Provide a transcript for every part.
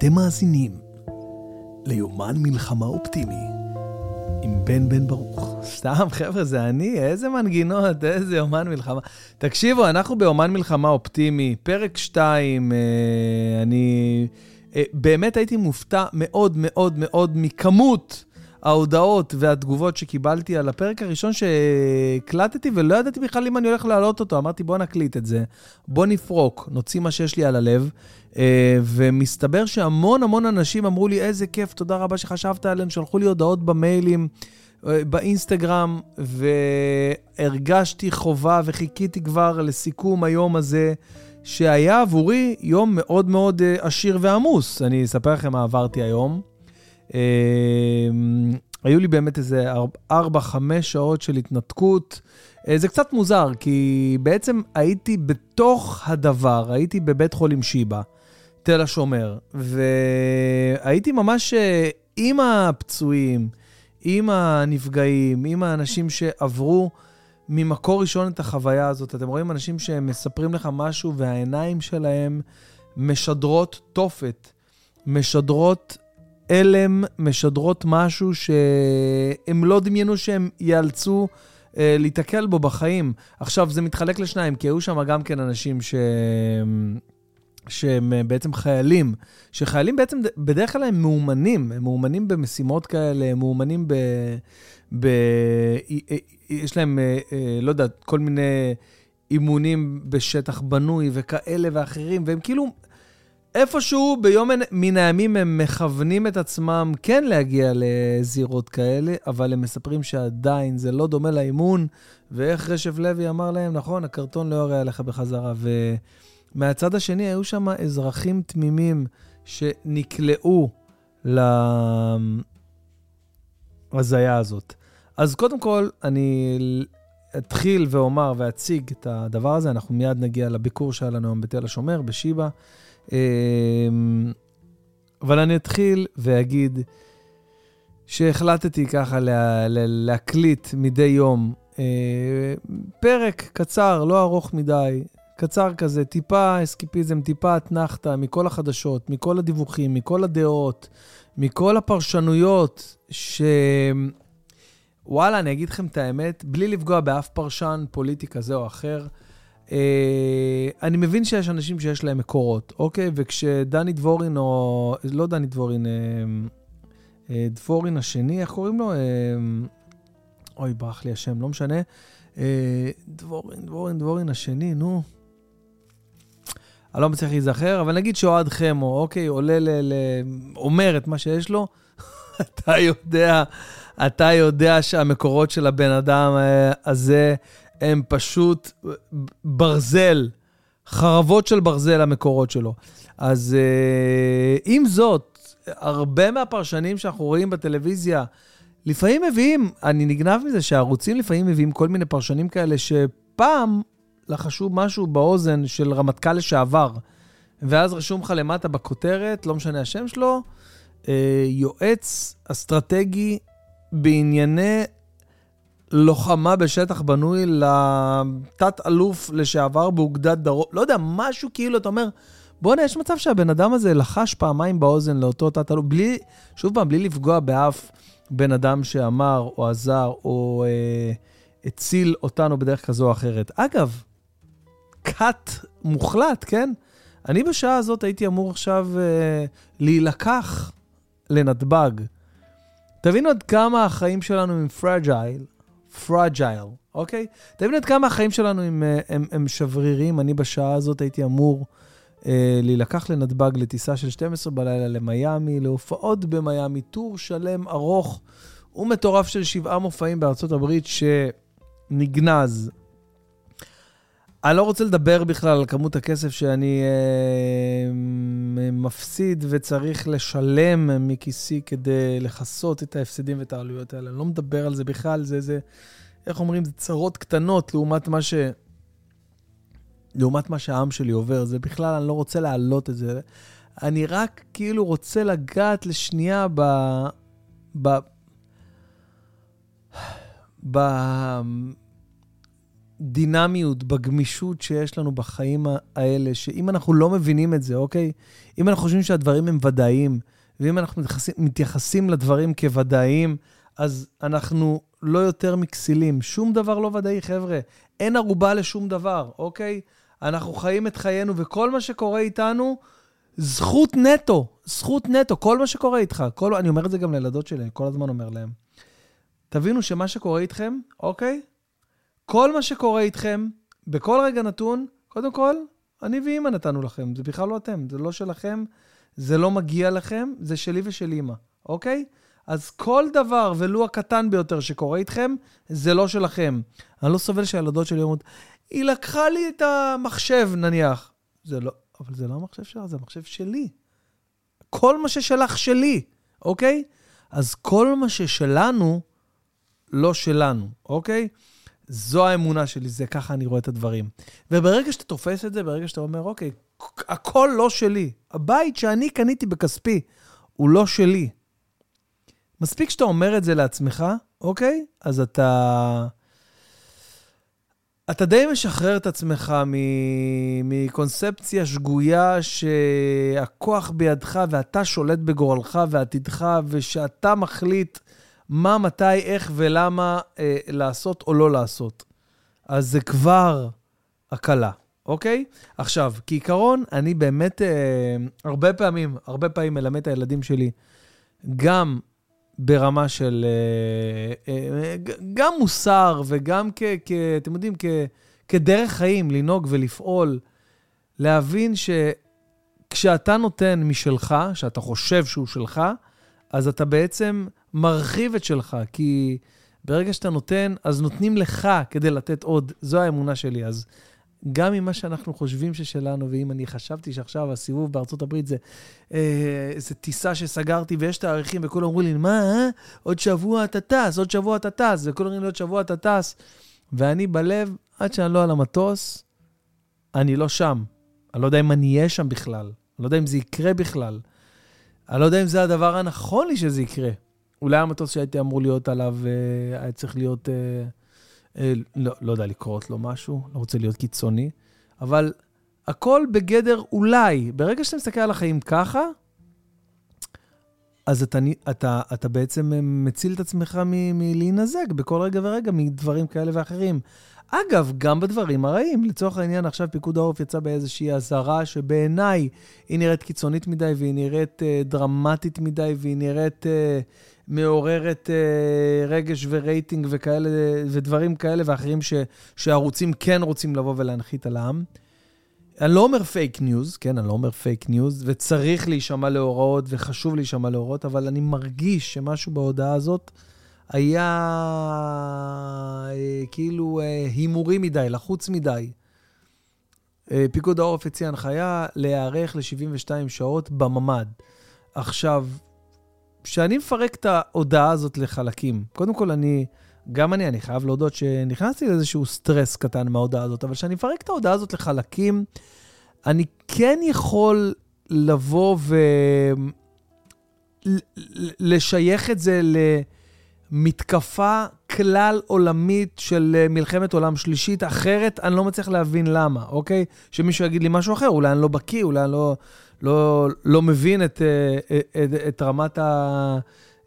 אתם מאזינים ליומן מלחמה אופטימי עם בן בן ברוך. סתם, חבר'ה, זה אני, איזה מנגינות, איזה יומן מלחמה. תקשיבו, אנחנו ביומן מלחמה אופטימי, פרק 2, אה, אני אה, באמת הייתי מופתע מאוד מאוד מאוד מכמות ההודעות והתגובות שקיבלתי על הפרק הראשון שהקלטתי, ולא ידעתי בכלל אם אני הולך להעלות אותו. אמרתי, בוא נקליט את זה, בוא נפרוק, נוציא מה שיש לי על הלב. אה, ומסתבר שהמון המון אנשים אמרו לי, איזה כיף, תודה רבה שחשבת עלינו, שלחו לי הודעות במיילים. אה, באינסטגרם, והרגשתי חובה וחיכיתי כבר לסיכום היום הזה, שהיה עבורי יום מאוד מאוד אה, עשיר ועמוס. אני אספר לכם מה עברתי היום. היו לי באמת איזה 4-5 שעות של התנתקות. זה קצת מוזר, כי בעצם הייתי בתוך הדבר, הייתי בבית חולים שיבא. תל השומר, והייתי ממש אה, עם הפצועים, עם הנפגעים, עם האנשים שעברו ממקור ראשון את החוויה הזאת. אתם רואים אנשים שמספרים לך משהו והעיניים שלהם משדרות תופת, משדרות הלם, משדרות משהו שהם לא דמיינו שהם ייאלצו אה, להתקל בו בחיים. עכשיו, זה מתחלק לשניים, כי היו שם גם כן אנשים ש... שהם אה, בעצם חיילים, שחיילים בעצם בדרך כלל הם מאומנים, הם מאומנים במשימות כאלה, הם מאומנים ב... ב... יש להם, אה, אה, לא יודע, כל מיני אימונים בשטח בנוי וכאלה ואחרים, והם כאילו, איפשהו ביום מן הימים הם מכוונים את עצמם כן להגיע לזירות כאלה, אבל הם מספרים שעדיין זה לא דומה לאימון, ואיך רשף לוי אמר להם, נכון, הקרטון לא יורה עליך בחזרה, ו... מהצד השני היו שם אזרחים תמימים שנקלעו להזיה הזאת. אז קודם כל, אני אתחיל ואומר ואציג את הדבר הזה, אנחנו מיד נגיע לביקור שהיה לנו היום בתל השומר, בשיבא. אמ, אבל אני אתחיל ואגיד שהחלטתי ככה לה, לה, להקליט מדי יום אה, פרק קצר, לא ארוך מדי, קצר כזה, טיפה אסקיפיזם, טיפה אתנחתא מכל החדשות, מכל הדיווחים, מכל הדעות, מכל הפרשנויות, ש... וואלה, אני אגיד לכם את האמת, בלי לפגוע באף פרשן פוליטי כזה או אחר, אני מבין שיש אנשים שיש להם מקורות, אוקיי? וכשדני דבורין, או... לא דני דבורין, אה, אה, דבורין השני, איך קוראים לו? אה, אוי, ברח לי השם, לא משנה. אה, דבורין, דבורין, דבורין השני, נו. אני לא מצליח להיזכר, אבל נגיד שאוהד חמו, אוקיי, עולה ל... ל אומר את מה שיש לו, אתה יודע, אתה יודע שהמקורות של הבן אדם אה, הזה הם פשוט ברזל, חרבות של ברזל המקורות שלו. אז אה, עם זאת, הרבה מהפרשנים שאנחנו רואים בטלוויזיה, לפעמים מביאים, אני נגנב מזה שהערוצים לפעמים מביאים כל מיני פרשנים כאלה שפעם לחשו משהו באוזן של רמטכ"ל לשעבר, ואז רשום לך למטה בכותרת, לא משנה השם שלו, אה, יועץ אסטרטגי בענייני לוחמה בשטח בנוי לתת-אלוף לשעבר באוגדת דרום, לא יודע, משהו כאילו, אתה אומר, בוא'נה, יש מצב שהבן אדם הזה לחש פעמיים באוזן לאותו תת-אלוף, בלי, שוב פעם, בלי לפגוע באף בן אדם שאמר או עזר או אה, הציל אותנו בדרך כזו או אחרת. אגב, cut מוחלט, כן? אני בשעה הזאת הייתי אמור עכשיו אה, להילקח לנתב"ג. תבינו עד כמה החיים שלנו הם fragile, fragile, אוקיי? תבינו עד כמה החיים שלנו הם, אה, הם, הם שברירים. אני בשעה הזאת הייתי אמור אה, להילקח לנתב"ג לטיסה של 12 בלילה למיאמי, להופעות במיאמי, טור שלם ארוך ומטורף של שבעה מופעים בארצות הברית שנגנז אני לא רוצה לדבר בכלל על כמות הכסף שאני אה, מפסיד וצריך לשלם מכיסי כדי לכסות את ההפסדים ואת העלויות האלה. אני לא מדבר על זה בכלל, זה, זה, איך אומרים, זה צרות קטנות לעומת מה ש... לעומת מה שהעם שלי עובר. זה בכלל, אני לא רוצה להעלות את זה. אני רק כאילו רוצה לגעת לשנייה ב... ב... ב... בדינמיות, בגמישות שיש לנו בחיים האלה, שאם אנחנו לא מבינים את זה, אוקיי? אם אנחנו חושבים שהדברים הם ודאיים, ואם אנחנו מתייחסים, מתייחסים לדברים כוודאיים, אז אנחנו לא יותר מכסילים. שום דבר לא ודאי, חבר'ה. אין ערובה לשום דבר, אוקיי? אנחנו חיים את חיינו, וכל מה שקורה איתנו, זכות נטו, זכות נטו, כל מה שקורה איתך. כל, אני אומר את זה גם לילדות שלי, אני כל הזמן אומר להם. תבינו שמה שקורה איתכם, אוקיי? כל מה שקורה איתכם, בכל רגע נתון, קודם כל, אני ואימא נתנו לכם, זה בכלל לא אתם, זה לא שלכם, זה לא מגיע לכם, זה שלי ושל אימא, אוקיי? אז כל דבר, ולו הקטן ביותר שקורה איתכם, זה לא שלכם. אני לא סובל שהילדות שלי אומרות, היא לקחה לי את המחשב, נניח. זה לא, אבל זה לא המחשב שלה, זה המחשב שלי. כל מה ששלך שלי, אוקיי? אז כל מה ששלנו, לא שלנו, אוקיי? זו האמונה שלי, זה ככה אני רואה את הדברים. וברגע שאתה תופס את זה, ברגע שאתה אומר, אוקיי, הכל לא שלי. הבית שאני קניתי בכספי הוא לא שלי. מספיק שאתה אומר את זה לעצמך, אוקיי? אז אתה... אתה די משחרר את עצמך מקונספציה שגויה שהכוח בידך ואתה שולט בגורלך ועתידך, ושאתה מחליט מה, מתי, איך ולמה אה, לעשות או לא לעשות. אז זה כבר הקלה, אוקיי? עכשיו, כעיקרון, אני באמת אה, הרבה פעמים, הרבה פעמים מלמד את הילדים שלי גם ברמה של... אה, אה, גם מוסר וגם כ... כ אתם יודעים, כ, כדרך חיים, לנהוג ולפעול, להבין שכשאתה נותן משלך, שאתה חושב שהוא שלך, אז אתה בעצם מרחיב את שלך, כי ברגע שאתה נותן, אז נותנים לך כדי לתת עוד. זו האמונה שלי. אז גם עם מה שאנחנו חושבים ששלנו, ואם אני חשבתי שעכשיו הסיבוב בארצות הברית זה אה, איזה טיסה שסגרתי ויש תאריכים, וכולם אמרו לי, מה, אה? עוד שבוע אתה טס, עוד שבוע אתה טס, וכולם אומרים לי, עוד שבוע אתה טס. ואני בלב, עד שאני לא על המטוס, אני לא שם. אני לא יודע אם אני אהיה שם בכלל. אני לא יודע אם זה יקרה בכלל. אני לא יודע אם זה הדבר הנכון לי שזה יקרה. אולי המטוס שהייתי אמור להיות עליו אה, היה צריך להיות... אה, אה, לא, לא יודע לקרות לו משהו, לא רוצה להיות קיצוני, אבל הכל בגדר אולי. ברגע שאתה מסתכל על החיים ככה, אז אתה, אתה, אתה בעצם מציל את עצמך מלהינזק בכל רגע ורגע מדברים כאלה ואחרים. אגב, גם בדברים הרעים. לצורך העניין, עכשיו פיקוד העורף יצא באיזושהי אזהרה שבעיניי היא נראית קיצונית מדי, והיא נראית uh, דרמטית מדי, והיא נראית uh, מעוררת uh, רגש ורייטינג וכאלה, ודברים כאלה ואחרים ש, שערוצים כן רוצים לבוא ולהנחית על העם. אני לא אומר פייק ניוז, כן, אני לא אומר פייק ניוז, וצריך להישמע להוראות וחשוב להישמע להוראות, אבל אני מרגיש שמשהו בהודעה הזאת היה אה, כאילו אה, הימורי מדי, לחוץ מדי. אה, פיקוד העורף הציע הנחיה להיערך ל-72 שעות בממ"ד. עכשיו, כשאני מפרק את ההודעה הזאת לחלקים, קודם כל אני, גם אני, אני חייב להודות שנכנסתי לאיזשהו סטרס קטן מההודעה הזאת, אבל כשאני מפרק את ההודעה הזאת לחלקים, אני כן יכול לבוא ולשייך את זה למתקפה כלל עולמית של מלחמת עולם שלישית, אחרת אני לא מצליח להבין למה, אוקיי? שמישהו יגיד לי משהו אחר, אולי אני לא בקיא, אולי אני לא... לא, לא מבין את, אה, את, את רמת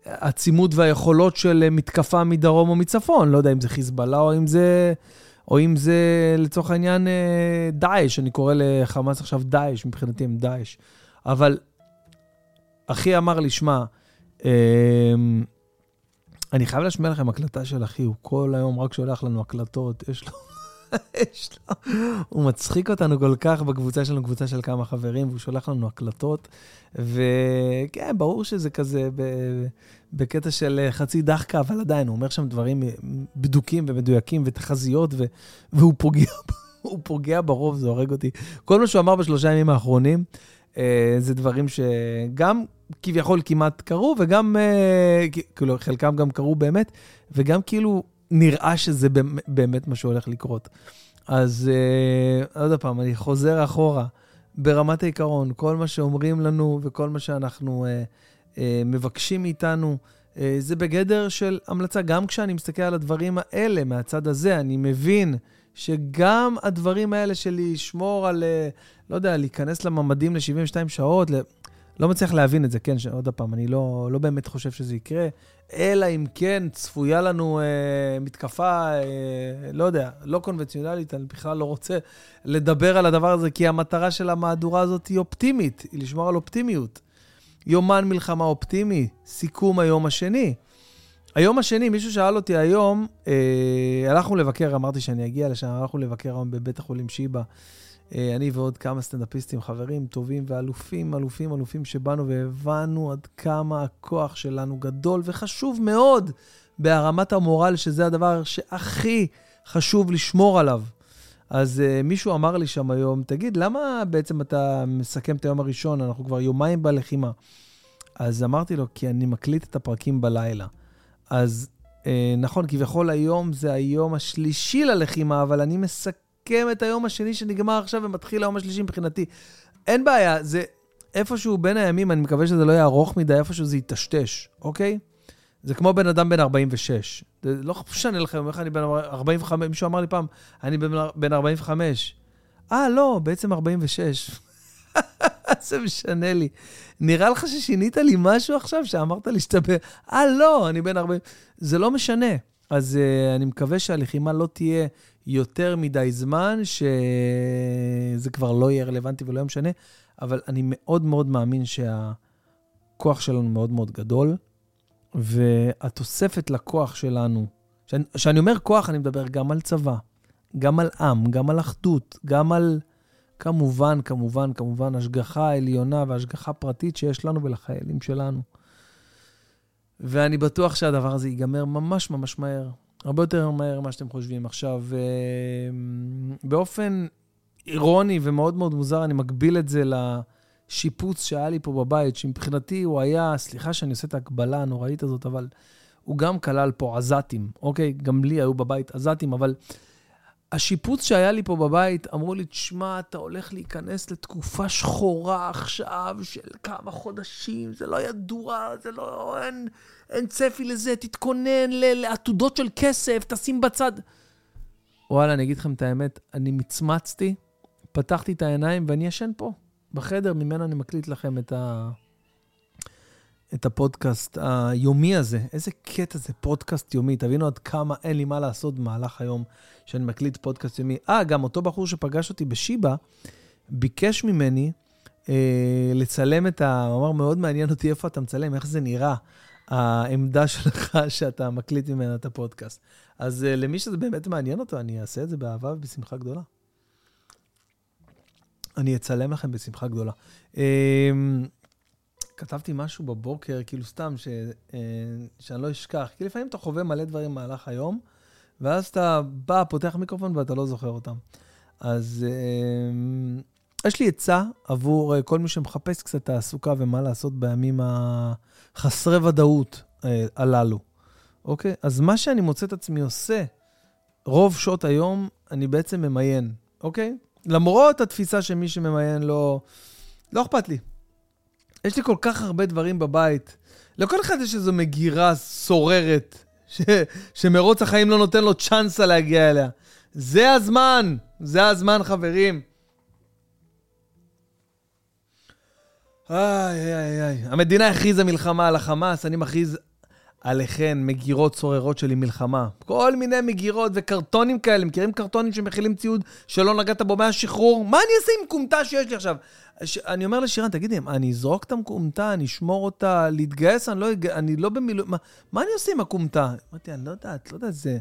העצימות והיכולות של מתקפה מדרום או מצפון. לא יודע אם זה חיזבאללה או אם זה, או אם זה לצורך העניין אה, דאעש, אני קורא לחמאס עכשיו דאעש, מבחינתי הם דאעש. אבל אחי אמר לי, שמע, אמ, אני חייב להשמיע לכם הקלטה של אחי, הוא כל היום רק שולח לנו הקלטות, יש לו... יש לו. הוא מצחיק אותנו כל כך בקבוצה שלנו, קבוצה של כמה חברים, והוא שולח לנו הקלטות. וכן, ברור שזה כזה ב... בקטע של חצי דחקה, אבל עדיין, הוא אומר שם דברים בדוקים ומדויקים ותחזיות, ו... והוא פוגע, פוגע ברוב, זה הורג אותי. כל מה שהוא אמר בשלושה ימים האחרונים, אה, זה דברים שגם כביכול כמעט קרו, וגם, אה, כאילו, חלקם גם קרו באמת, וגם כאילו נראה שזה באמת מה שהולך לקרות. אז uh, עוד פעם, אני חוזר אחורה. ברמת העיקרון, כל מה שאומרים לנו וכל מה שאנחנו uh, uh, מבקשים מאיתנו, uh, זה בגדר של המלצה. גם כשאני מסתכל על הדברים האלה מהצד הזה, אני מבין שגם הדברים האלה של לשמור על, אה, לא יודע, להיכנס לממדים ל-72 שעות, לא מצליח להבין את זה, כן, עוד פעם, אני לא, לא באמת חושב שזה יקרה, אלא אם כן צפויה לנו אה, מתקפה, אה, לא יודע, לא קונבנציונלית, אני בכלל לא רוצה לדבר על הדבר הזה, כי המטרה של המהדורה הזאת היא אופטימית, היא לשמור על אופטימיות. יומן מלחמה אופטימי, סיכום היום השני. היום השני, מישהו שאל אותי היום, אה, הלכנו לבקר, אמרתי שאני אגיע לשם, הלכנו לבקר היום בבית החולים שיבא. אה, אני ועוד כמה סטנדאפיסטים, חברים טובים ואלופים, אלופים, אלופים שבאנו והבנו עד כמה הכוח שלנו גדול וחשוב מאוד בהרמת המורל, שזה הדבר שהכי חשוב לשמור עליו. אז uh, מישהו אמר לי שם היום, תגיד, למה בעצם אתה מסכם את היום הראשון? אנחנו כבר יומיים בלחימה. אז אמרתי לו, כי אני מקליט את הפרקים בלילה. אז uh, נכון, כביכול היום זה היום השלישי ללחימה, אבל אני מסכם... מסכם את היום השני שנגמר עכשיו ומתחיל היום השלישי מבחינתי. אין בעיה, זה איפשהו בין הימים, אני מקווה שזה לא יהיה ארוך מדי, איפשהו זה יטשטש, אוקיי? זה כמו בן אדם בן 46. זה לא משנה לך איך אני בן 45, מישהו אמר לי פעם, אני בן 45. אה, לא, בעצם 46. זה משנה לי. נראה לך ששינית לי משהו עכשיו, שאמרת לי שאתה ב... אה, לא, אני בן 40. זה לא משנה. אז uh, אני מקווה שהלחימה לא תהיה יותר מדי זמן, שזה כבר לא יהיה רלוונטי ולא יהיה משנה, אבל אני מאוד מאוד מאמין שהכוח שלנו מאוד מאוד גדול, והתוספת לכוח שלנו, כשאני אומר כוח, אני מדבר גם על צבא, גם על עם, גם על אחדות, גם על, כמובן, כמובן, כמובן, השגחה עליונה והשגחה פרטית שיש לנו ולחיילים שלנו. ואני בטוח שהדבר הזה ייגמר ממש ממש מהר. הרבה יותר מהר ממה שאתם חושבים. עכשיו, אה, באופן אירוני ומאוד מאוד מוזר, אני מגביל את זה לשיפוץ שהיה לי פה בבית, שמבחינתי הוא היה, סליחה שאני עושה את ההקבלה הנוראית הזאת, אבל הוא גם כלל פה עזתים, אוקיי? גם לי היו בבית עזתים, אבל השיפוץ שהיה לי פה בבית, אמרו לי, תשמע, אתה הולך להיכנס לתקופה שחורה עכשיו של כמה חודשים, זה לא ידוע, זה לא... אין, אין צפי לזה, תתכונן לעתודות של כסף, תשים בצד. וואלה, אני אגיד לכם את האמת, אני מצמצתי, פתחתי את העיניים ואני ישן פה, בחדר, ממנו אני מקליט לכם את ה... את הפודקאסט היומי הזה. איזה קטע זה פודקאסט יומי. תבינו עד כמה אין לי מה לעשות במהלך היום שאני מקליט פודקאסט יומי. אה, גם אותו בחור שפגש אותי בשיבא, ביקש ממני אה, לצלם את ה... הוא אמר, מאוד מעניין אותי איפה אתה מצלם, איך זה נראה, העמדה שלך שאתה מקליט ממנה את הפודקאסט. אז אה, למי שזה באמת מעניין אותו, אני אעשה את זה באהבה ובשמחה גדולה. אני אצלם לכם בשמחה גדולה. אה, כתבתי משהו בבוקר, כאילו סתם, ש, אה, שאני לא אשכח. כי לפעמים אתה חווה מלא דברים במהלך היום, ואז אתה בא, פותח מיקרופון ואתה לא זוכר אותם. אז אה, יש לי עצה עבור אה, כל מי שמחפש קצת תעסוקה ומה לעשות בימים החסרי ודאות אה, הללו. אוקיי? אז מה שאני מוצא את עצמי עושה רוב שעות היום, אני בעצם ממיין, אוקיי? למרות התפיסה שמי שממיין לא... לא אכפת לי. יש לי כל כך הרבה דברים בבית. לכל אחד יש איזו מגירה סוררת, ש... שמרוץ החיים לא נותן לו צ'אנסה להגיע אליה. זה הזמן, זה הזמן, חברים. איי, איי, איי. המדינה הכריזה מלחמה על החמאס, אני מכריז עליכן מגירות סוררות שלי מלחמה. כל מיני מגירות וקרטונים כאלה, מכירים קרטונים שמכילים ציוד שלא נגעת בו מהשחרור? מה אני אעשה עם כומתה שיש לי עכשיו? ש... אני אומר לשירן, תגידי, אני אזרוק את הכומתה, אני אשמור אותה, להתגייס, אני לא, אני לא במילואים, מה, מה אני עושה עם הכומתה? אמרתי, אני לא יודעת, לא יודעת, זה...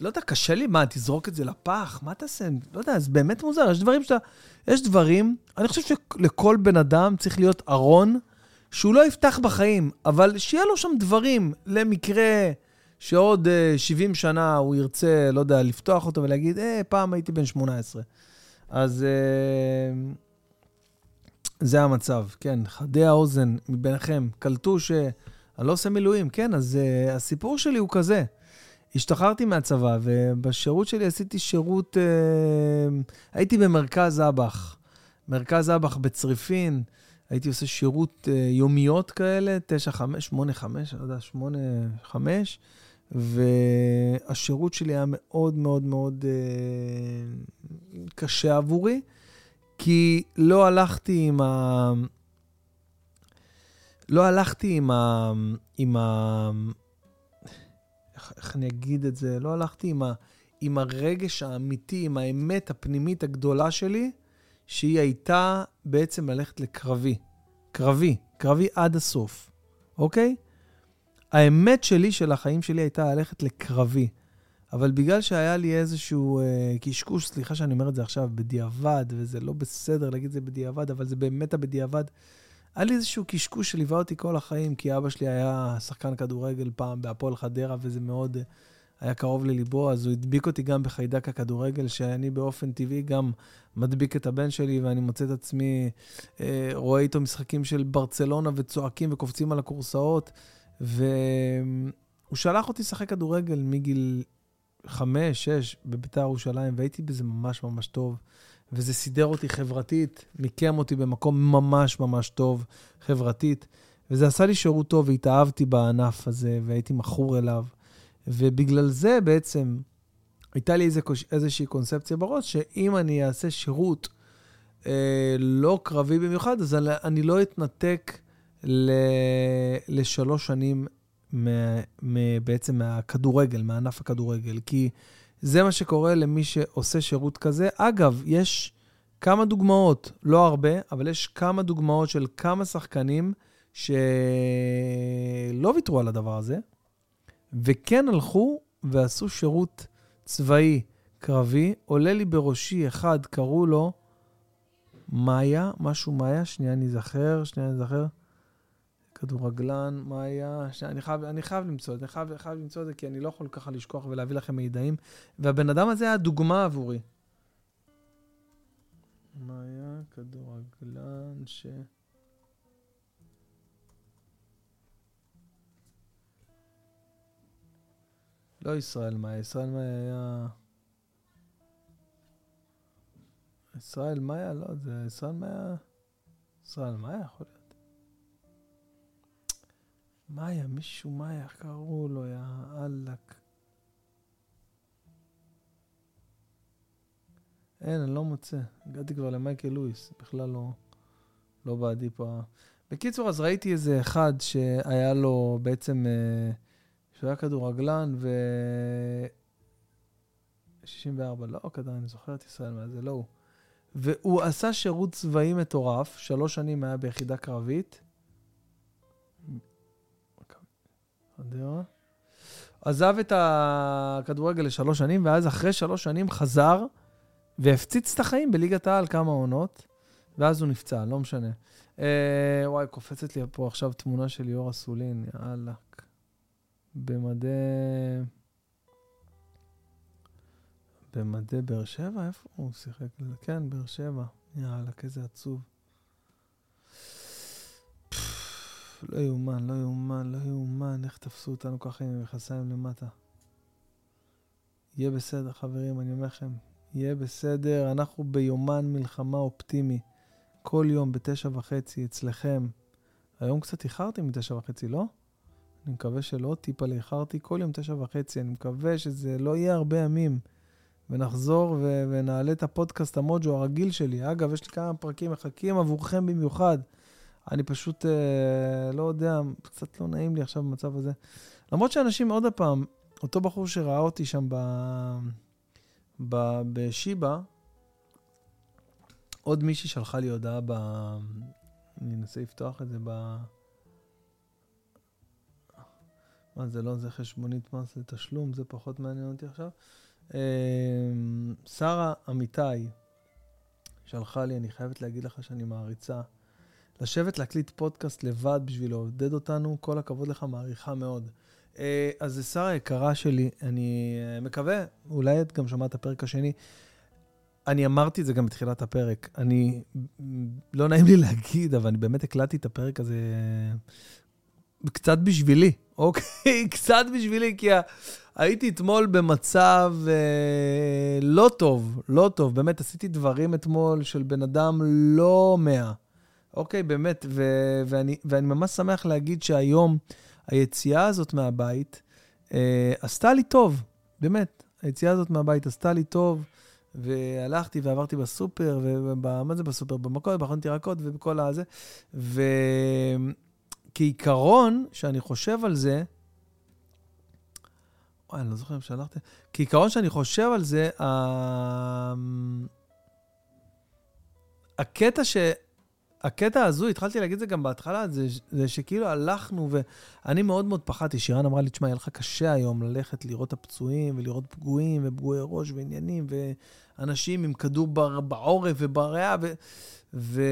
לא יודע, קשה לי, מה, תזרוק את זה לפח? מה תעשה? לא יודע, זה באמת מוזר, יש דברים שאתה... יש דברים, אני חושב שלכל בן אדם צריך להיות ארון שהוא לא יפתח בחיים, אבל שיהיה לו שם דברים למקרה שעוד uh, 70 שנה הוא ירצה, לא יודע, לפתוח אותו ולהגיד, אה, פעם הייתי בן 18. אז uh, זה המצב, כן. חדי האוזן מביניכם קלטו שאני לא עושה מילואים, כן, אז uh, הסיפור שלי הוא כזה. השתחררתי מהצבא, ובשירות שלי עשיתי שירות, uh, הייתי במרכז אב"ח. מרכז אב"ח בצריפין. הייתי עושה שירות uh, יומיות כאלה, 9, 5, 8, 5, לא יודע, 8, 5, והשירות שלי היה מאוד מאוד מאוד אה, קשה עבורי, כי לא הלכתי עם ה... לא הלכתי עם ה... עם ה... איך, אני אגיד את זה? לא הלכתי עם, ה... עם הרגש האמיתי, עם האמת הפנימית הגדולה שלי, שהיא הייתה בעצם ללכת לקרבי. קרבי, קרבי עד הסוף, אוקיי? האמת שלי, של החיים שלי, הייתה ללכת לקרבי. אבל בגלל שהיה לי איזשהו אה, קשקוש, סליחה שאני אומר את זה עכשיו, בדיעבד, וזה לא בסדר להגיד את זה בדיעבד, אבל זה באמת הבדיעבד, היה לי איזשהו קשקוש שליווה אותי כל החיים, כי אבא שלי היה שחקן כדורגל פעם בהפועל חדרה, וזה מאוד היה קרוב לליבו, אז הוא הדביק אותי גם בחיידק הכדורגל, שאני באופן טבעי גם מדביק את הבן שלי, ואני מוצא את עצמי, אה, רואה איתו משחקים של ברצלונה וצועקים וקופצים על הכורסאות. והוא שלח אותי לשחק כדורגל מגיל חמש, שש, בביתר ירושלים, והייתי בזה ממש ממש טוב. וזה סידר אותי חברתית, מיקם אותי במקום ממש ממש טוב חברתית. וזה עשה לי שירות טוב, והתאהבתי בענף הזה, והייתי מכור אליו. ובגלל זה בעצם הייתה לי איזה, איזושהי קונספציה בראש, שאם אני אעשה שירות אה, לא קרבי במיוחד, אז אני לא אתנתק ל... לשלוש שנים מ... מ... בעצם מהכדורגל, מענף הכדורגל. כי זה מה שקורה למי שעושה שירות כזה. אגב, יש כמה דוגמאות, לא הרבה, אבל יש כמה דוגמאות של כמה שחקנים שלא ויתרו על הדבר הזה, וכן הלכו ועשו שירות צבאי קרבי. עולה לי בראשי אחד, קראו לו מאיה, משהו מאיה, שנייה אני זכר, שנייה אני זכר. כדורגלן, מה היה? שנייה, אני חייב, אני חייב למצוא את זה, אני חייב, חייב למצוא את זה, כי אני לא יכול ככה לשכוח ולהביא לכם מידעים. והבן אדם הזה היה דוגמה עבורי. מה היה? כדורגלן ש... לא ישראל מאיה, ישראל מאיה היה... ישראל מאיה? לא, זה ישראל מאיה... ישראל מאיה יכול להיות. מאיה, מישהו מאיה, קראו לו, יא אללק. אין, אני לא מוצא. הגעתי כבר למייקל לואיס, בכלל לא, לא בעדי פה. בקיצור, אז ראיתי איזה אחד שהיה לו בעצם, אה, שהוא היה כדורגלן ו... 64, לא כדאי, אני זוכר את ישראל מה זה, לא הוא. והוא עשה שירות צבאי מטורף, שלוש שנים היה ביחידה קרבית, חדרה. עזב את הכדורגל לשלוש שנים, ואז אחרי שלוש שנים חזר והפציץ את החיים בליגת העל כמה עונות, ואז הוא נפצע, לא משנה. אה, וואי, קופצת לי פה עכשיו תמונה של ליאור אסולין, יאללה. במדי... במדי באר שבע? איפה הוא שיחק? כן, באר שבע. יאללה, איזה עצוב. לא יאומן, לא יאומן, לא יאומן, איך תפסו אותנו ככה עם המכסיים למטה. יהיה בסדר, חברים, אני אומר לכם, יהיה בסדר. אנחנו ביומן מלחמה אופטימי. כל יום בתשע וחצי אצלכם. היום קצת איחרתי מתשע וחצי, לא? אני מקווה שלא, טיפה לאיחרתי. כל יום תשע וחצי. אני מקווה שזה לא יהיה הרבה ימים. ונחזור ו- ונעלה את הפודקאסט המוג'ו הרגיל שלי. אגב, יש לי כמה פרקים מחכים עבורכם במיוחד. אני פשוט, אה, לא יודע, קצת לא נעים לי עכשיו במצב הזה. למרות שאנשים, עוד פעם, אותו בחור שראה אותי שם ב, ב, בשיבא, עוד מישהי שלחה לי הודעה ב... אני אנסה לפתוח את זה ב... מה זה לא, זה חשבונית מס לתשלום, זה פחות מעניין אותי עכשיו. אה, שרה אמיתי שלחה לי, אני חייבת להגיד לך שאני מעריצה. לשבת להקליט פודקאסט לבד בשביל לעודד אותנו, כל הכבוד לך, מעריכה מאוד. אה, אז זה שרה יקרה שלי, אני אה, מקווה, אולי את גם שמעת את הפרק השני. אני אמרתי את זה גם בתחילת הפרק. אני, לא נעים לי להגיד, אבל אני באמת הקלטתי את הפרק הזה קצת בשבילי, אוקיי? קצת בשבילי, כי הייתי אתמול במצב אה, לא טוב, לא טוב. באמת, עשיתי דברים אתמול של בן אדם לא מאה. אוקיי, באמת, ו- ואני, ואני ממש שמח להגיד שהיום היציאה הזאת מהבית אה, עשתה לי טוב, באמת. היציאה הזאת מהבית עשתה לי טוב, והלכתי ועברתי בסופר, ומה זה בסופר? במכולת, בחנות ירקות ובכל הזה. וכעיקרון, שאני חושב על זה, וואי, אני לא זוכר אם שלחתי. כעיקרון שאני חושב על זה, הקטע ש... הקטע הזו, התחלתי להגיד את זה גם בהתחלה, זה, זה שכאילו הלכנו, ואני מאוד מאוד פחדתי. שירן אמרה לי, תשמע, יהיה לך קשה היום ללכת לראות את הפצועים, ולראות פגועים, ופגועי ראש, ועניינים, ואנשים עם כדור בעורף ובריאה, ו... ו...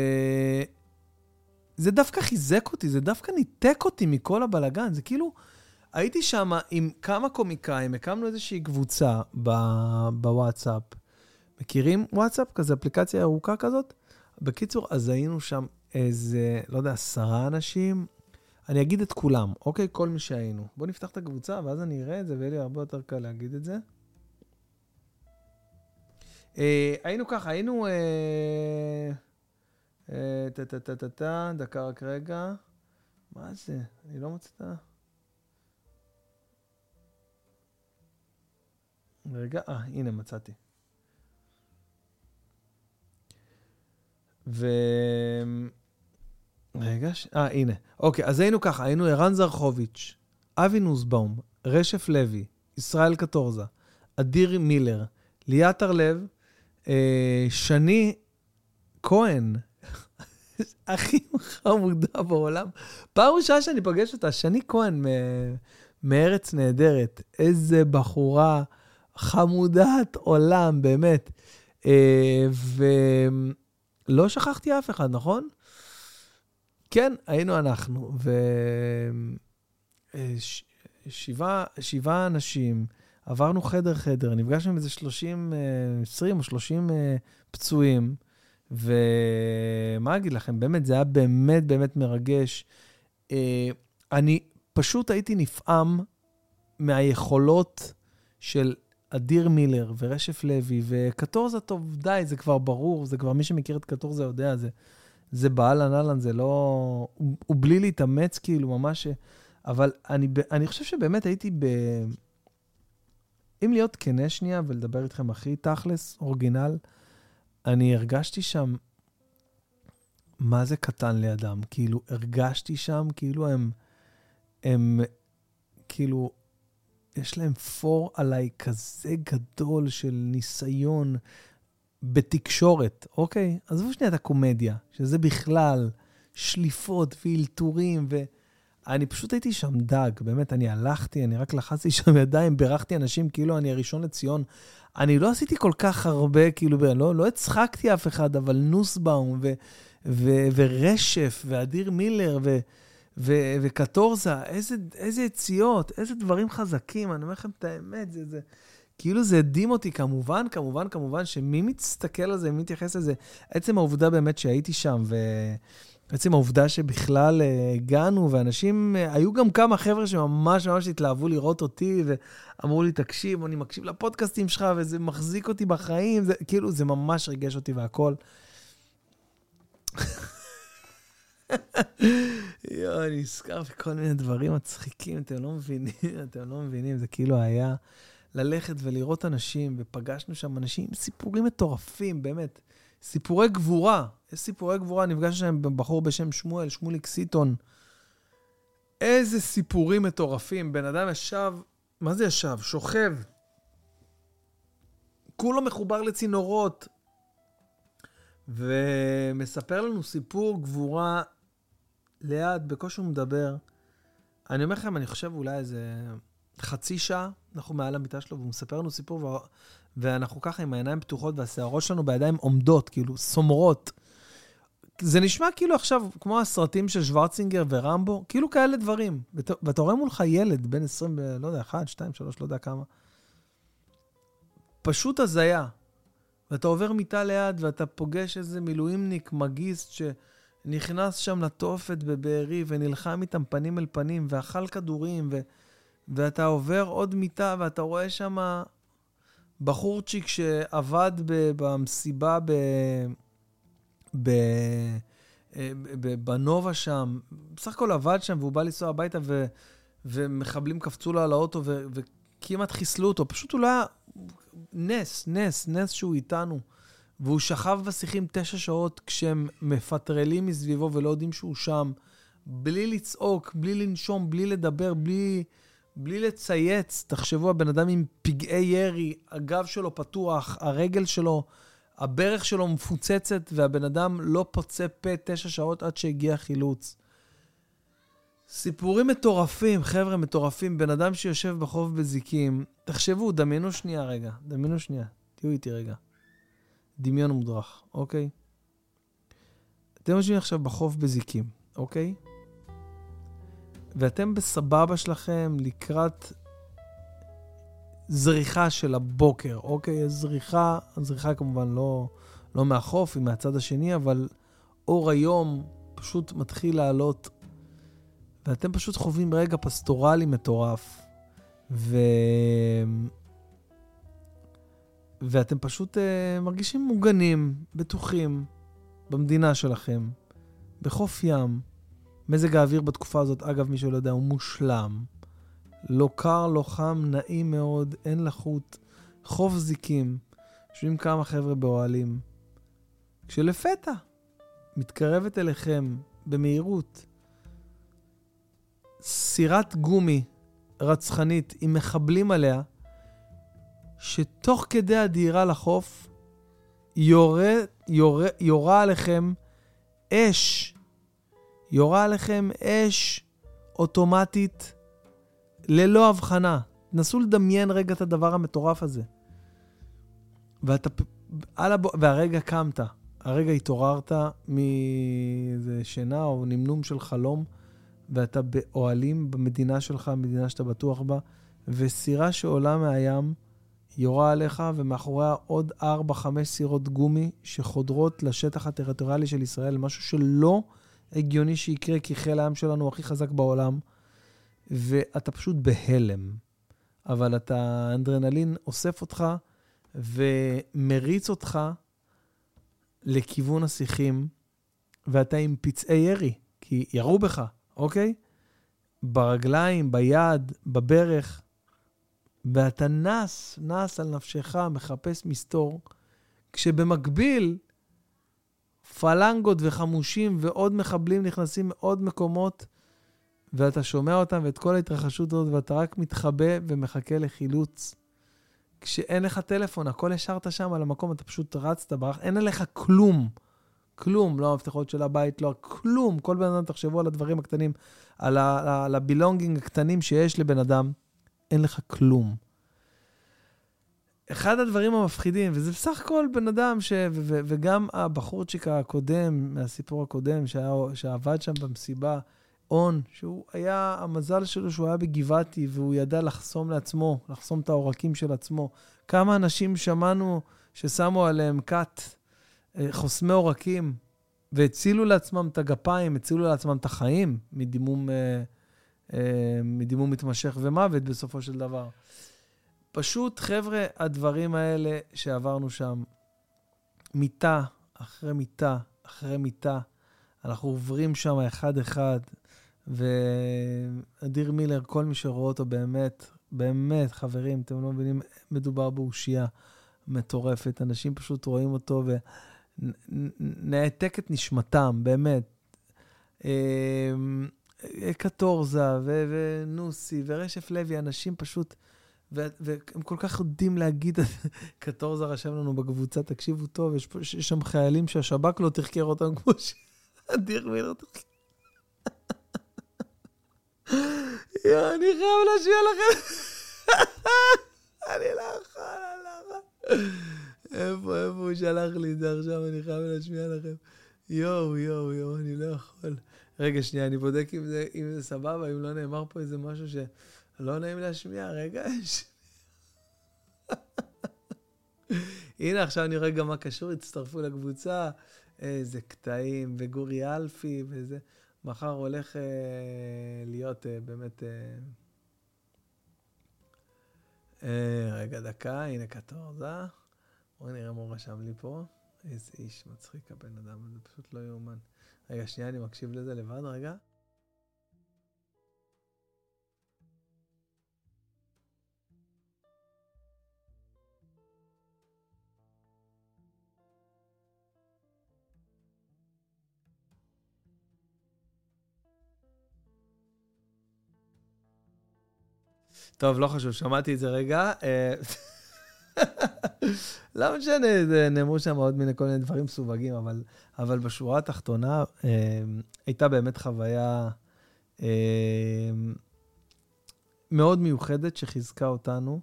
זה דווקא חיזק אותי, זה דווקא ניתק אותי מכל הבלגן. זה כאילו, הייתי שם עם כמה קומיקאים, הקמנו איזושהי קבוצה בוואטסאפ. מכירים וואטסאפ? כזה אפליקציה ארוכה כזאת? בקיצור, אז היינו שם איזה, לא יודע, עשרה אנשים. אני אגיד את כולם, אוקיי? כל מי שהיינו. בואו נפתח את הקבוצה, ואז אני אראה את זה, ויהיה לי הרבה יותר קל להגיד את זה. אה, היינו ככה, היינו... אה, אה, טה-טה-טה-טה, דקה רק רגע. מה זה? אני לא מוצא את ה... רגע, אה, הנה מצאתי. ו... רגע, ש... אה, הנה. אוקיי, אז היינו ככה, היינו ערן זרחוביץ', אבי נוסבאום, רשף לוי, ישראל קטורזה, אדיר מילר, ליאת הרלב, אה, שני כהן, הכי חמודה בעולם. פעם ראשונה שאני פוגש אותה, שני כהן מ- מארץ נהדרת. איזה בחורה חמודת עולם, באמת. אה, ו... לא שכחתי אף אחד, נכון? כן, היינו אנחנו. ושבעה אה, אנשים, עברנו חדר-חדר, נפגשנו עם איזה 30, 20 אה, או 30 אה, פצועים, ומה אגיד לכם, באמת, זה היה באמת באמת מרגש. אני פשוט הייתי נפעם מהיכולות של אדיר מילר ורשף לוי וקטורזה, טוב, די, זה כבר ברור, זה כבר מי שמכיר את קטורזה יודע, זה, זה באהלן אהלן, זה לא... הוא, הוא בלי להתאמץ, כאילו, ממש... אבל אני, אני חושב שבאמת הייתי ב... אם להיות כנה שנייה ולדבר איתכם הכי תכלס, אורגינל, אני הרגשתי שם מה זה קטן לידם. כאילו, הרגשתי שם כאילו הם, הם, כאילו, יש להם פור עליי כזה גדול של ניסיון בתקשורת, אוקיי? עזבו שנייה את הקומדיה, שזה בכלל שליפות ואלתורים, ואני פשוט הייתי שם דג, באמת, אני הלכתי, אני רק לחצתי שם ידיים, בירכתי אנשים כאילו אני הראשון לציון. אני לא עשיתי כל כך הרבה, כאילו, לא, לא הצחקתי אף אחד, אבל נוסבאום ו, ו, ורשף ואדיר מילר, ו... ו- וקטורזה, איזה, איזה יציאות, איזה דברים חזקים, אני אומר לכם את האמת, זה, זה, כאילו זה הדהים אותי, כמובן, כמובן, כמובן, שמי מסתכל על זה, מי מתייחס לזה, עצם העובדה באמת שהייתי שם, ועצם העובדה שבכלל אה, הגענו, ואנשים, אה, היו גם כמה חבר'ה שממש ממש התלהבו לראות אותי, ואמרו לי, תקשיב, אני מקשיב לפודקאסטים שלך, וזה מחזיק אותי בחיים, זה, כאילו, זה ממש ריגש אותי והכול. אני נזכר בכל מיני דברים מצחיקים, אתם לא מבינים, אתם לא מבינים, זה כאילו היה ללכת ולראות אנשים, ופגשנו שם אנשים עם סיפורים מטורפים, באמת. סיפורי גבורה, יש סיפורי גבורה, נפגשנו שם בחור בשם שמואל, שמוליק סיטון. איזה סיפורים מטורפים. בן אדם ישב, מה זה ישב? שוכב. כולו מחובר לצינורות, ומספר לנו סיפור גבורה ליד, בקושי הוא מדבר. אני אומר לכם, אני חושב אולי איזה חצי שעה, אנחנו מעל המיטה שלו, והוא מספר לנו סיפור, ו... ואנחנו ככה עם העיניים פתוחות והשערות שלנו בידיים עומדות, כאילו, סומרות. זה נשמע כאילו עכשיו, כמו הסרטים של שוורצינגר ורמבו, כאילו כאלה דברים. ואתה רואה מולך ילד בן 20, לא יודע, 1, 2, 3, לא יודע כמה. פשוט הזיה. ואתה עובר מיטה ליד, ואתה פוגש איזה מילואימניק, מגיסט, ש... נכנס שם לתופת בבארי ונלחם איתם פנים אל פנים ואכל כדורים, ו... ואתה עובר עוד מיטה ואתה רואה שם בחורצ'יק שעבד ב... במסיבה ב... ב... בנובה שם, בסך הכל עבד שם והוא בא לנסוע הביתה ו... ומחבלים קפצו לו על האוטו ו- וכמעט חיסלו אותו. פשוט הוא לא היה... נס, נס, נס שהוא איתנו. והוא שכב בשיחים תשע שעות כשהם מפטרלים מסביבו ולא יודעים שהוא שם, בלי לצעוק, בלי לנשום, בלי לדבר, בלי, בלי לצייץ. תחשבו, הבן אדם עם פגעי ירי, הגב שלו פתוח, הרגל שלו, הברך שלו מפוצצת, והבן אדם לא פוצה פה תשע שעות עד שהגיע חילוץ. סיפורים מטורפים, חבר'ה, מטורפים. בן אדם שיושב בחוף בזיקים, תחשבו, דמיינו שנייה רגע, דמיינו שנייה, תהיו איתי רגע. דמיון מודרך, אוקיי? אתם יושבים עכשיו בחוף בזיקים, אוקיי? ואתם בסבבה שלכם לקראת זריחה של הבוקר, אוקיי? זריחה, זריחה כמובן לא, לא מהחוף, היא מהצד השני, אבל אור היום פשוט מתחיל לעלות, ואתם פשוט חווים רגע פסטורלי מטורף, ו... ואתם פשוט uh, מרגישים מוגנים, בטוחים, במדינה שלכם, בחוף ים. מזג האוויר בתקופה הזאת, אגב, מי שלא יודע, הוא מושלם. לא קר, לא חם, נעים מאוד, אין לחות. חוף זיקים. יושבים כמה חבר'ה באוהלים. כשלפתע מתקרבת אליכם במהירות סירת גומי רצחנית עם מחבלים עליה, שתוך כדי הדהירה לחוף, יורה, יורה, יורה עליכם אש, יורה עליכם אש אוטומטית ללא הבחנה. נסו לדמיין רגע את הדבר המטורף הזה. ואתה, על הב... והרגע קמת, הרגע התעוררת מאיזה שינה או נמנום של חלום, ואתה באוהלים במדינה שלך, מדינה שאתה בטוח בה, וסירה שעולה מהים, יורה עליך, ומאחוריה עוד 4-5 סירות גומי שחודרות לשטח הטריטוריאלי של ישראל, משהו שלא הגיוני שיקרה, כי חיל הים שלנו הכי חזק בעולם, ואתה פשוט בהלם. אבל אתה, האנדרנלין אוסף אותך ומריץ אותך לכיוון השיחים, ואתה עם פצעי ירי, כי ירו בך, אוקיי? ברגליים, ביד, בברך. ואתה נס, נס על נפשך, מחפש מסתור, כשבמקביל פלנגות וחמושים ועוד מחבלים נכנסים מעוד מקומות, ואתה שומע אותם ואת כל ההתרחשות הזאת, ואתה רק מתחבא ומחכה לחילוץ. כשאין לך טלפון, הכל השארת שם על המקום, אתה פשוט רצת, ברח, אין עליך כלום. כלום, לא המפתחות של הבית, לא כלום. כל בן אדם, תחשבו על הדברים הקטנים, על הבילונגינג הקטנים שיש לבן אדם. אין לך כלום. אחד הדברים המפחידים, וזה בסך הכל בן אדם, ש... ו- ו- וגם הבחורצ'יק הקודם, מהסיפור הקודם, שהיה, שעבד שם במסיבה, און, שהוא היה, המזל שלו שהוא היה בגבעתי, והוא ידע לחסום לעצמו, לחסום את העורקים של עצמו. כמה אנשים שמענו ששמו עליהם כת, אה, חוסמי עורקים, והצילו לעצמם את הגפיים, הצילו לעצמם את החיים מדימום אה, מדימום מתמשך ומוות בסופו של דבר. פשוט, חבר'ה, הדברים האלה שעברנו שם, מיטה אחרי מיטה אחרי מיטה, אנחנו עוברים שם אחד-אחד, ואדיר מילר, כל מי שרואה אותו באמת, באמת, חברים, אתם לא מבינים, מדובר באושייה מטורפת. אנשים פשוט רואים אותו ונעתק את נשמתם, באמת. קטורזה ונוסי ורשף לוי, אנשים פשוט, והם כל כך יודעים להגיד, קטורזה רשם לנו בקבוצה, תקשיבו טוב, יש, יש שם חיילים שהשב"כ לא תחקר אותם כמו שאדיר מילר תחקר. יואו, אני חייב להשמיע לכם. אני לא יכול, אני לא יכול. איפה, איפה הוא שלח לי את זה עכשיו, אני חייב להשמיע לכם. יואו, יואו, יואו, אני לא יכול. רגע, שנייה, אני בודק אם זה, אם זה סבבה, אם לא נאמר פה איזה משהו שלא נעים להשמיע. רגע, הנה, עכשיו אני רואה גם מה קשור, הצטרפו לקבוצה, איזה קטעים, וגורי אלפי, וזה. מחר הולך אה, להיות אה, באמת... אה, אה, רגע, דקה, הנה קטורזה. בואו נראה מה הוא רשם לי פה. איזה איש מצחיק הבן אדם, זה פשוט לא יאומן. רגע, שנייה, אני מקשיב לזה לבד, רגע. טוב, לא חשוב, שמעתי את זה רגע. אה, לא משנה, נאמרו שם עוד מיני כל מיני דברים מסווגים, אבל, אבל בשורה התחתונה אה, הייתה באמת חוויה אה, מאוד מיוחדת שחיזקה אותנו,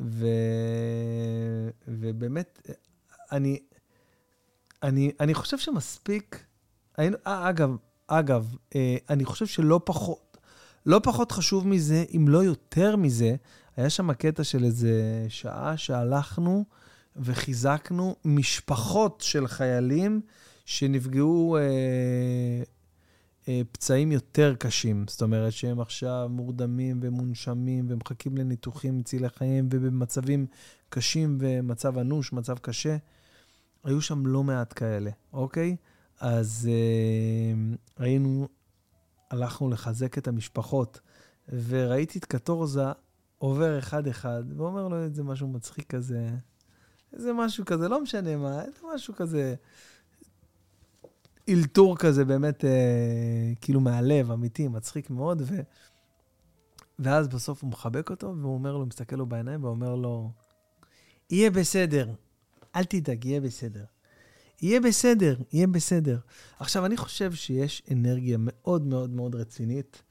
ו, ובאמת, אני, אני, אני חושב שמספיק, היינו, אה, אגב, אגב, אה, אני חושב שלא פחות, לא פחות חשוב מזה, אם לא יותר מזה, היה שם קטע של איזה שעה שהלכנו וחיזקנו משפחות של חיילים שנפגעו אה, אה, פצעים יותר קשים. זאת אומרת שהם עכשיו מורדמים ומונשמים ומחכים לניתוחים מצילי חיים ובמצבים קשים ומצב אנוש, מצב קשה. היו שם לא מעט כאלה, אוקיי? אז אה, היינו, הלכנו לחזק את המשפחות, וראיתי את קטורזה עובר אחד-אחד, ואומר לו איזה משהו מצחיק כזה, איזה משהו כזה, לא משנה מה, איזה משהו כזה, אלתור כזה באמת, אה, כאילו מהלב, אמיתי, מצחיק מאוד, ו... ואז בסוף הוא מחבק אותו, והוא אומר לו, מסתכל לו בעיניים, ואומר לו, יהיה בסדר, אל תדאג, יהיה בסדר. יהיה בסדר, יהיה בסדר. עכשיו, אני חושב שיש אנרגיה מאוד מאוד מאוד רצינית,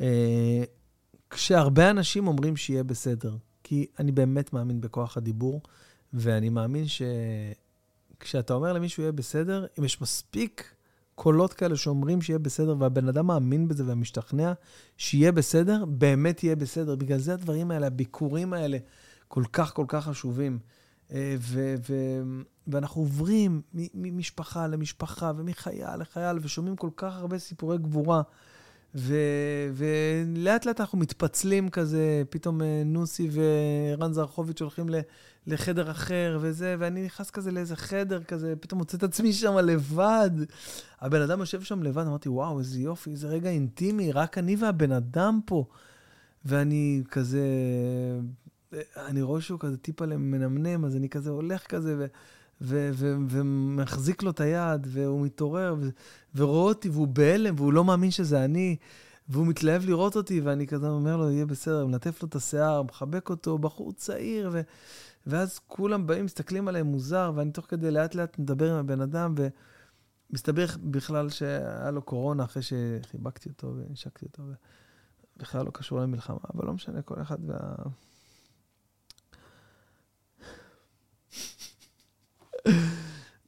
אה, כשהרבה אנשים אומרים שיהיה בסדר. כי אני באמת מאמין בכוח הדיבור, ואני מאמין שכשאתה אומר למישהו יהיה בסדר, אם יש מספיק קולות כאלה שאומרים שיהיה בסדר, והבן אדם מאמין בזה ומשתכנע שיהיה בסדר, באמת יהיה בסדר. בגלל זה הדברים האלה, הביקורים האלה, כל כך כל כך חשובים. אה, ו- ו- ואנחנו עוברים ממשפחה למשפחה ומחייל לחייל, ושומעים כל כך הרבה סיפורי גבורה. ו- ולאט לאט אנחנו מתפצלים כזה, פתאום אה, נוסי ורן זרחוביץ' הולכים ל- לחדר אחר וזה, ואני נכנס כזה לאיזה חדר כזה, פתאום מוצא את עצמי שם לבד. הבן אדם יושב שם לבד, אמרתי, וואו, איזה יופי, איזה רגע אינטימי, רק אני והבן אדם פה. ואני כזה, אני רואה שהוא כזה טיפה מנמנם, אז אני כזה הולך כזה, ו... ו- ו- ומחזיק לו את היד, והוא מתעורר, ו- ורואה אותי, והוא בהלם, והוא לא מאמין שזה אני, והוא מתלהב לראות אותי, ואני כזה אומר לו, יהיה בסדר, מלטף לו את השיער, מחבק אותו, בחור צעיר, ו- ואז כולם באים, מסתכלים עליהם מוזר, ואני תוך כדי לאט לאט מדבר עם הבן אדם, ומסתבר בכלל שהיה לו קורונה אחרי שחיבקתי אותו והנשקתי אותו, ובכלל לא קשור למלחמה, אבל לא משנה, כל אחד וה...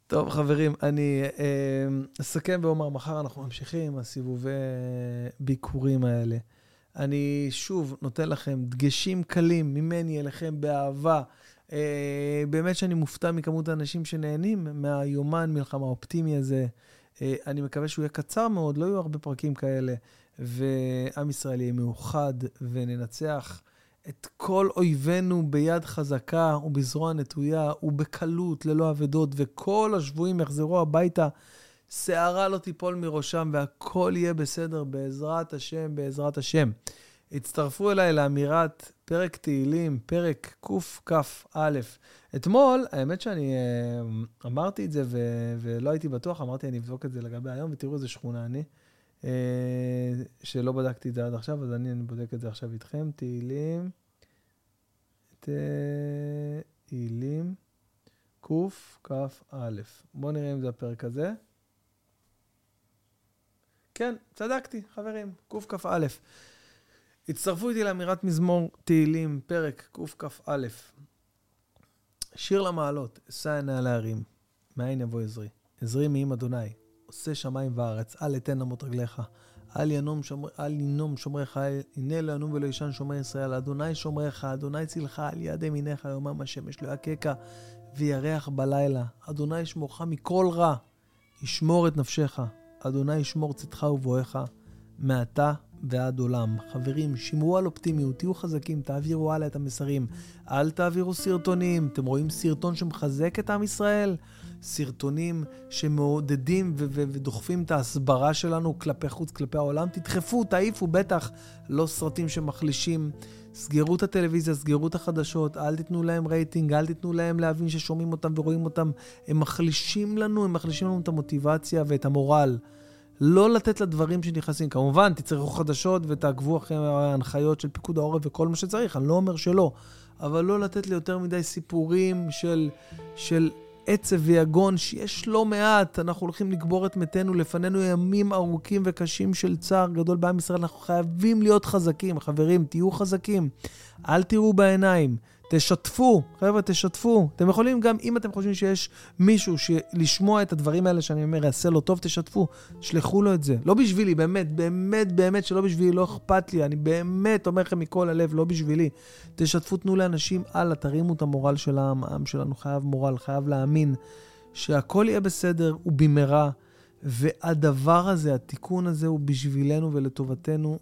טוב, חברים, אני אה, אסכם ואומר, מחר אנחנו ממשיכים, הסיבובי ביקורים האלה. אני שוב נותן לכם דגשים קלים ממני אליכם באהבה. אה, באמת שאני מופתע מכמות האנשים שנהנים מהיומן מלחמה האופטימי הזה. אה, אני מקווה שהוא יהיה קצר מאוד, לא יהיו הרבה פרקים כאלה, ועם ישראל יהיה מאוחד וננצח. את כל אויבינו ביד חזקה ובזרוע נטויה ובקלות, ללא אבדות, וכל השבויים יחזרו הביתה, שערה לא תיפול מראשם, והכל יהיה בסדר בעזרת השם, בעזרת השם. הצטרפו אליי לאמירת פרק תהילים, פרק קכ"א. אתמול, האמת שאני אה, אמרתי את זה ו- ולא הייתי בטוח, אמרתי אני אבדוק את זה לגבי היום, ותראו איזה שכונה אני. אה, שלא בדקתי את זה עד עכשיו, אז אני, אני בודק את זה עכשיו איתכם. תהילים, תהילים, קכ"א. בואו נראה אם זה הפרק הזה. כן, צדקתי, חברים, קכ"א. הצטרפו איתי לאמירת מזמור תהילים, פרק קכ"א. שיר למעלות, אשא עיני על ההרים, מאין יבוא עזרי. עזרי מעם אדוני, עושה שמיים וארץ, אל אתן אמות רגליך. אל ינום, שומר, אל ינום שומריך, הנה לא ינום ולא ישן שומר ישראל. אדוני שומריך, אדוני צילך, על יד ימינך יומם השמש, לא יככה וירח בלילה. אדוני ישמורך מכל רע, ישמור את נפשך. אדוני ישמור צאתך ובואך, מעתה ועד עולם. חברים, שמרו על אופטימיות, תהיו חזקים, תעבירו הלאה את המסרים. אל תעבירו סרטונים. אתם רואים סרטון שמחזק את עם ישראל? סרטונים שמעודדים ו- ו- ודוחפים את ההסברה שלנו כלפי חוץ, כלפי העולם. תדחפו, תעיפו, בטח. לא סרטים שמחלישים. סגרו את הטלוויזיה, סגרו את החדשות, אל תיתנו להם רייטינג, אל תיתנו להם להבין ששומעים אותם ורואים אותם. הם מחלישים לנו, הם מחלישים לנו את המוטיבציה ואת המורל. לא לתת לדברים שנכנסים. כמובן, תצטרכו חדשות ותעקבו אחרי ההנחיות של פיקוד העורף וכל מה שצריך, אני לא אומר שלא. אבל לא לתת ליותר מדי סיפורים של, של עצב ויגון, שיש לא מעט. אנחנו הולכים לקבור את מתינו, לפנינו ימים ארוכים וקשים של צער גדול בעם ישראל. אנחנו חייבים להיות חזקים. חברים, תהיו חזקים. אל תראו בעיניים. תשתפו, חבר'ה, תשתפו. אתם יכולים גם, אם אתם חושבים שיש מישהו שלשמוע את הדברים האלה שאני אומר, יעשה לו טוב, תשתפו. שלחו לו את זה. לא בשבילי, באמת, באמת, באמת שלא בשבילי, לא אכפת לי. אני באמת אומר לכם מכל הלב, לא בשבילי. תשתפו, תנו לאנשים הלאה, תרימו את המורל של העם. העם שלנו חייב מורל, חייב להאמין שהכל יהיה בסדר ובמהרה. והדבר הזה, התיקון הזה, הוא בשבילנו ולטובתנו.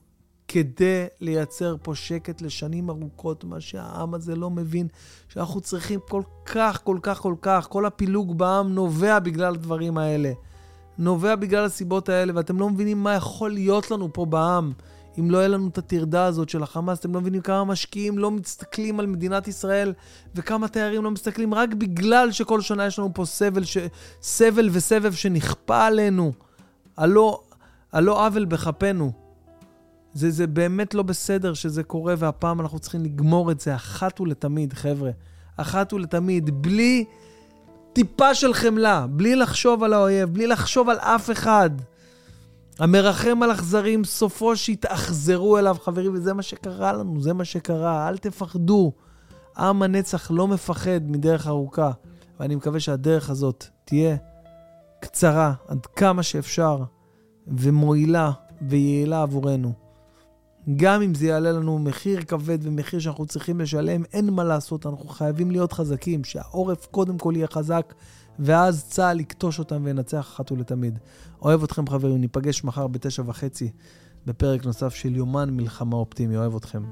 כדי לייצר פה שקט לשנים ארוכות, מה שהעם הזה לא מבין, שאנחנו צריכים כל כך, כל כך, כל כך, כל הפילוג בעם נובע בגלל הדברים האלה. נובע בגלל הסיבות האלה, ואתם לא מבינים מה יכול להיות לנו פה בעם. אם לא יהיה לנו את הטרדה הזאת של החמאס, אתם לא מבינים כמה משקיעים לא מסתכלים על מדינת ישראל וכמה תיירים לא מסתכלים רק בגלל שכל שנה יש לנו פה סבל, ש... סבל וסבב שנכפה עלינו. הלא, הלא עוול בכפנו. זה, זה באמת לא בסדר שזה קורה, והפעם אנחנו צריכים לגמור את זה אחת ולתמיד, חבר'ה. אחת ולתמיד, בלי טיפה של חמלה, בלי לחשוב על האויב, בלי לחשוב על אף אחד. המרחם על אכזרים, סופו שיתאכזרו אליו, חברים, וזה מה שקרה לנו, זה מה שקרה. אל תפחדו. עם הנצח לא מפחד מדרך ארוכה, ואני מקווה שהדרך הזאת תהיה קצרה עד כמה שאפשר, ומועילה ויעילה עבורנו. גם אם זה יעלה לנו מחיר כבד ומחיר שאנחנו צריכים לשלם, אין מה לעשות, אנחנו חייבים להיות חזקים, שהעורף קודם כל יהיה חזק, ואז צה"ל יכתוש אותם וינצח אחת ולתמיד. אוהב אתכם חברים, ניפגש מחר בתשע וחצי בפרק נוסף של יומן מלחמה אופטימי, אוהב אתכם.